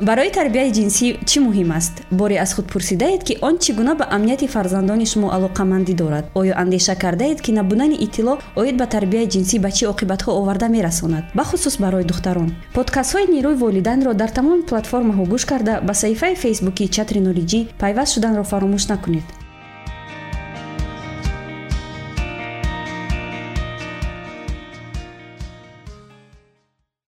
барои тарбияи ҷинсӣ чӣ муҳим аст? Боре аз худ пурсидаед ки он чӣ гуна ба амнияти фарзандони шумо алоқамандӣ дорад. Оё андеша кардаед ки набудани иттилоъ оид ба тарбияи ҷинсӣ ба чӣ оқибатҳо оварда мерасонад? Бахусус барои духтарон. Подкастҳои нерӯи волидайнро дар тамоми платформаҳо гӯш карда ба саҳифаи фейсбуки чатри нориҷӣ пайваст шуданро фаромӯш накунед.